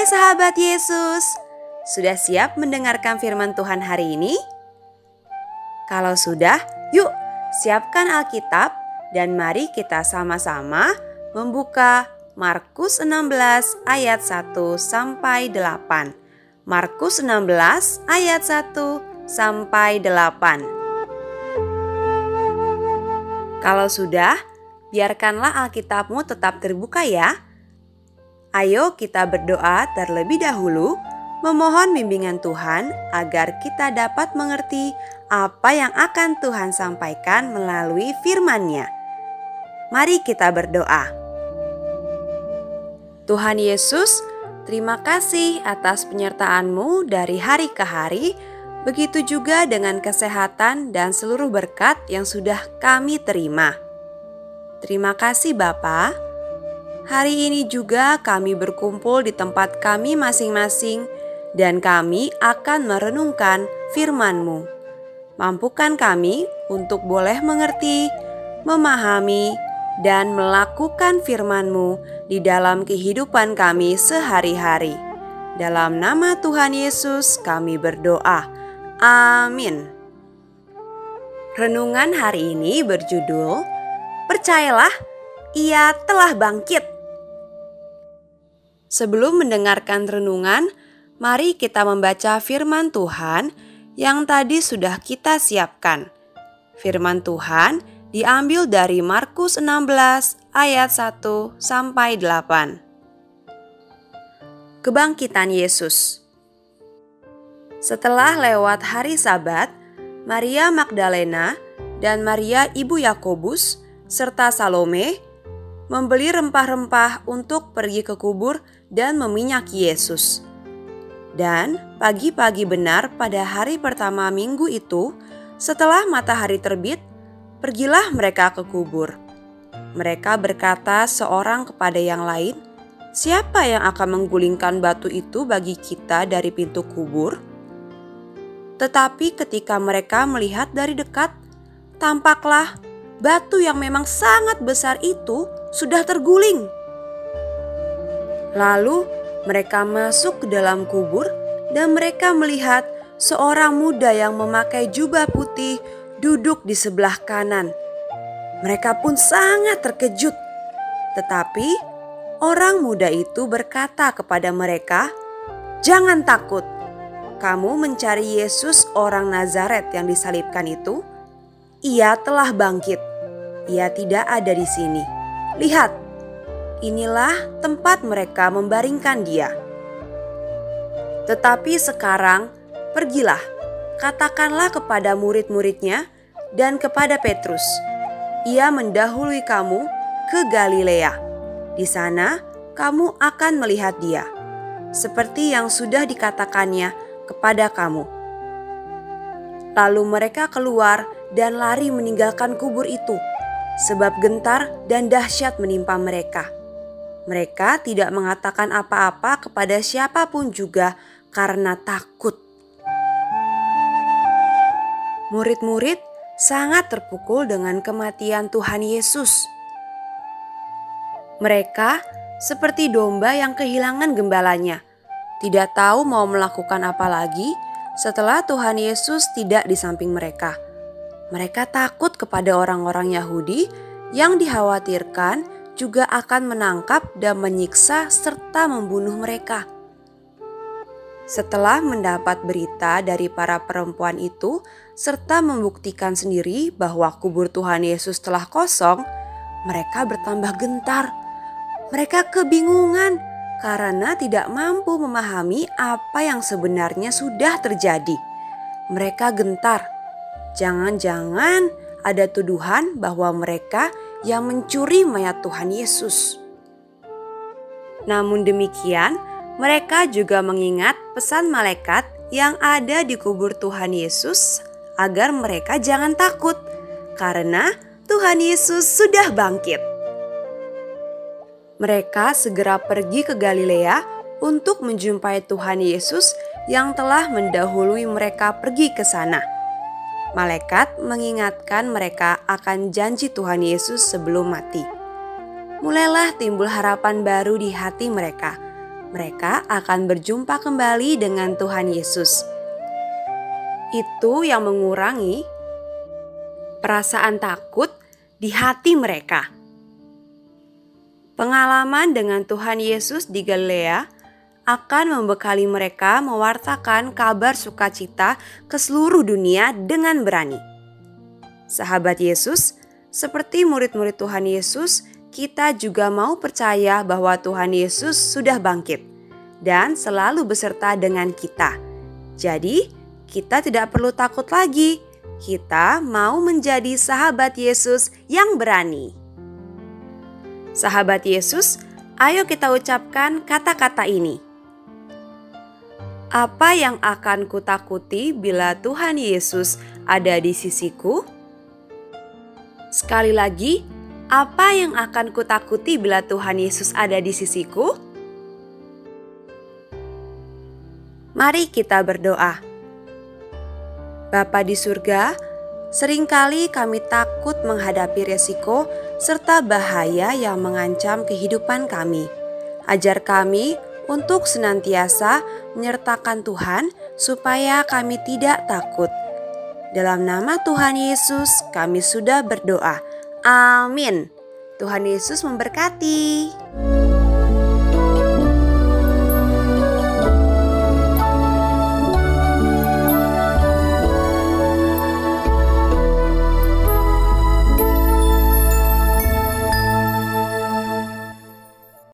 Hai sahabat Yesus, sudah siap mendengarkan firman Tuhan hari ini? Kalau sudah, yuk siapkan Alkitab dan mari kita sama-sama membuka Markus 16 ayat 1 sampai 8. Markus 16 ayat 1 sampai 8. Kalau sudah, biarkanlah Alkitabmu tetap terbuka ya. Ayo kita berdoa terlebih dahulu, memohon bimbingan Tuhan agar kita dapat mengerti apa yang akan Tuhan sampaikan melalui firman-Nya. Mari kita berdoa. Tuhan Yesus, terima kasih atas penyertaan-Mu dari hari ke hari, begitu juga dengan kesehatan dan seluruh berkat yang sudah kami terima. Terima kasih Bapak. Hari ini juga kami berkumpul di tempat kami masing-masing dan kami akan merenungkan firman-Mu. Mampukan kami untuk boleh mengerti, memahami, dan melakukan firman-Mu di dalam kehidupan kami sehari-hari. Dalam nama Tuhan Yesus kami berdoa. Amin. Renungan hari ini berjudul Percayalah, ia telah bangkit. Sebelum mendengarkan renungan, mari kita membaca firman Tuhan yang tadi sudah kita siapkan. Firman Tuhan diambil dari Markus 16 ayat 1 sampai 8. Kebangkitan Yesus. Setelah lewat hari Sabat, Maria Magdalena dan Maria ibu Yakobus serta Salome membeli rempah-rempah untuk pergi ke kubur dan meminyaki Yesus. Dan pagi-pagi benar pada hari pertama minggu itu, setelah matahari terbit, pergilah mereka ke kubur. Mereka berkata seorang kepada yang lain, "Siapa yang akan menggulingkan batu itu bagi kita dari pintu kubur?" Tetapi ketika mereka melihat dari dekat, tampaklah batu yang memang sangat besar itu sudah terguling. Lalu mereka masuk ke dalam kubur dan mereka melihat seorang muda yang memakai jubah putih duduk di sebelah kanan. Mereka pun sangat terkejut. Tetapi orang muda itu berkata kepada mereka, "Jangan takut. Kamu mencari Yesus orang Nazaret yang disalibkan itu. Ia telah bangkit. Ia tidak ada di sini." Lihat, inilah tempat mereka membaringkan dia. Tetapi sekarang, pergilah, katakanlah kepada murid-muridnya dan kepada Petrus, ia mendahului kamu ke Galilea. Di sana, kamu akan melihat dia, seperti yang sudah dikatakannya kepada kamu. Lalu mereka keluar dan lari meninggalkan kubur itu sebab gentar dan dahsyat menimpa mereka. Mereka tidak mengatakan apa-apa kepada siapa pun juga karena takut. Murid-murid sangat terpukul dengan kematian Tuhan Yesus. Mereka seperti domba yang kehilangan gembalanya, tidak tahu mau melakukan apa lagi setelah Tuhan Yesus tidak di samping mereka. Mereka takut kepada orang-orang Yahudi yang dikhawatirkan juga akan menangkap dan menyiksa serta membunuh mereka. Setelah mendapat berita dari para perempuan itu, serta membuktikan sendiri bahwa kubur Tuhan Yesus telah kosong, mereka bertambah gentar. Mereka kebingungan karena tidak mampu memahami apa yang sebenarnya sudah terjadi. Mereka gentar Jangan-jangan ada tuduhan bahwa mereka yang mencuri mayat Tuhan Yesus. Namun demikian, mereka juga mengingat pesan malaikat yang ada di kubur Tuhan Yesus agar mereka jangan takut karena Tuhan Yesus sudah bangkit. Mereka segera pergi ke Galilea untuk menjumpai Tuhan Yesus yang telah mendahului mereka pergi ke sana. Malaikat mengingatkan mereka akan janji Tuhan Yesus sebelum mati. Mulailah timbul harapan baru di hati mereka. mereka akan berjumpa kembali dengan Tuhan Yesus. Itu yang mengurangi perasaan takut di hati mereka. Pengalaman dengan Tuhan Yesus di Galilea akan membekali mereka mewartakan kabar sukacita ke seluruh dunia dengan berani. Sahabat Yesus, seperti murid-murid Tuhan Yesus, kita juga mau percaya bahwa Tuhan Yesus sudah bangkit dan selalu beserta dengan kita. Jadi, kita tidak perlu takut lagi. Kita mau menjadi sahabat Yesus yang berani. Sahabat Yesus, ayo kita ucapkan kata-kata ini. Apa yang akan kutakuti bila Tuhan Yesus ada di sisiku? Sekali lagi, apa yang akan kutakuti bila Tuhan Yesus ada di sisiku? Mari kita berdoa. Bapa di surga, sering kali kami takut menghadapi resiko serta bahaya yang mengancam kehidupan kami. Ajar kami untuk senantiasa menyertakan Tuhan supaya kami tidak takut. Dalam nama Tuhan Yesus, kami sudah berdoa. Amin. Tuhan Yesus memberkati.